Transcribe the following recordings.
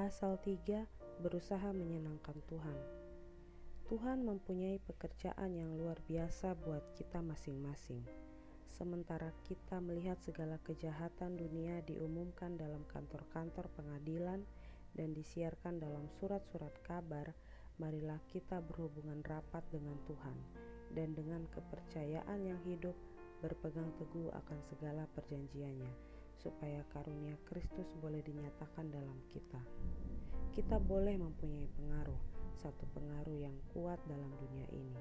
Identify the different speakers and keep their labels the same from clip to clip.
Speaker 1: Pasal 3 berusaha menyenangkan Tuhan. Tuhan mempunyai pekerjaan yang luar biasa buat kita masing-masing. Sementara kita melihat segala kejahatan dunia diumumkan dalam kantor-kantor pengadilan dan disiarkan dalam surat-surat kabar, marilah kita berhubungan rapat dengan Tuhan dan dengan kepercayaan yang hidup berpegang teguh akan segala perjanjiannya, supaya karunia Kristus boleh dinyatakan dalam kita kita boleh mempunyai pengaruh, satu pengaruh yang kuat dalam dunia ini.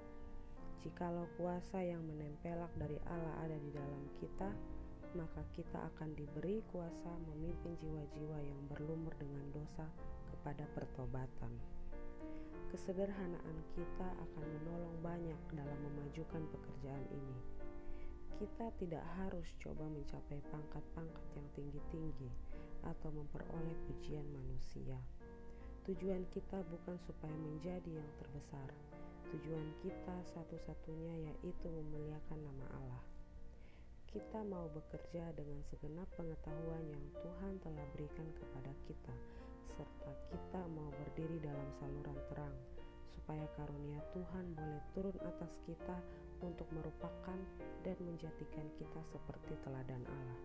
Speaker 1: Jikalau kuasa yang menempelak dari Allah ada di dalam kita, maka kita akan diberi kuasa memimpin jiwa-jiwa yang berlumur dengan dosa kepada pertobatan. Kesederhanaan kita akan menolong banyak dalam memajukan pekerjaan ini. Kita tidak harus coba mencapai pangkat-pangkat yang tinggi-tinggi atau memperoleh pujian manusia. Tujuan kita bukan supaya menjadi yang terbesar. Tujuan kita satu-satunya yaitu memuliakan nama Allah. Kita mau bekerja dengan segenap pengetahuan yang Tuhan telah berikan kepada kita, serta kita mau berdiri dalam saluran terang, supaya karunia Tuhan boleh turun atas kita untuk merupakan dan menjadikan kita seperti teladan Allah.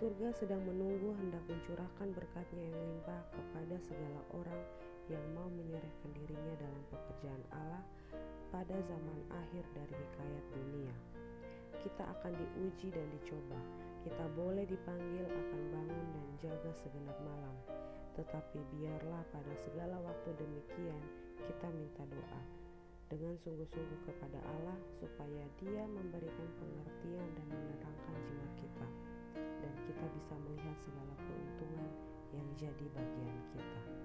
Speaker 1: Surga sedang menunggu hendak mencurahkan berkatnya yang limpah kepada segala orang yang mau menyerahkan dirinya dalam pekerjaan Allah pada zaman akhir dari hikayat dunia. Kita akan diuji dan dicoba. Kita boleh dipanggil akan bangun dan jaga segenap malam. Tetapi biarlah pada segala waktu demikian kita minta doa dengan sungguh-sungguh kepada Allah supaya Dia memberikan pengertian dan menerangkan jiwa kita dan kita bisa melihat segala keuntungan yang jadi bagian kita.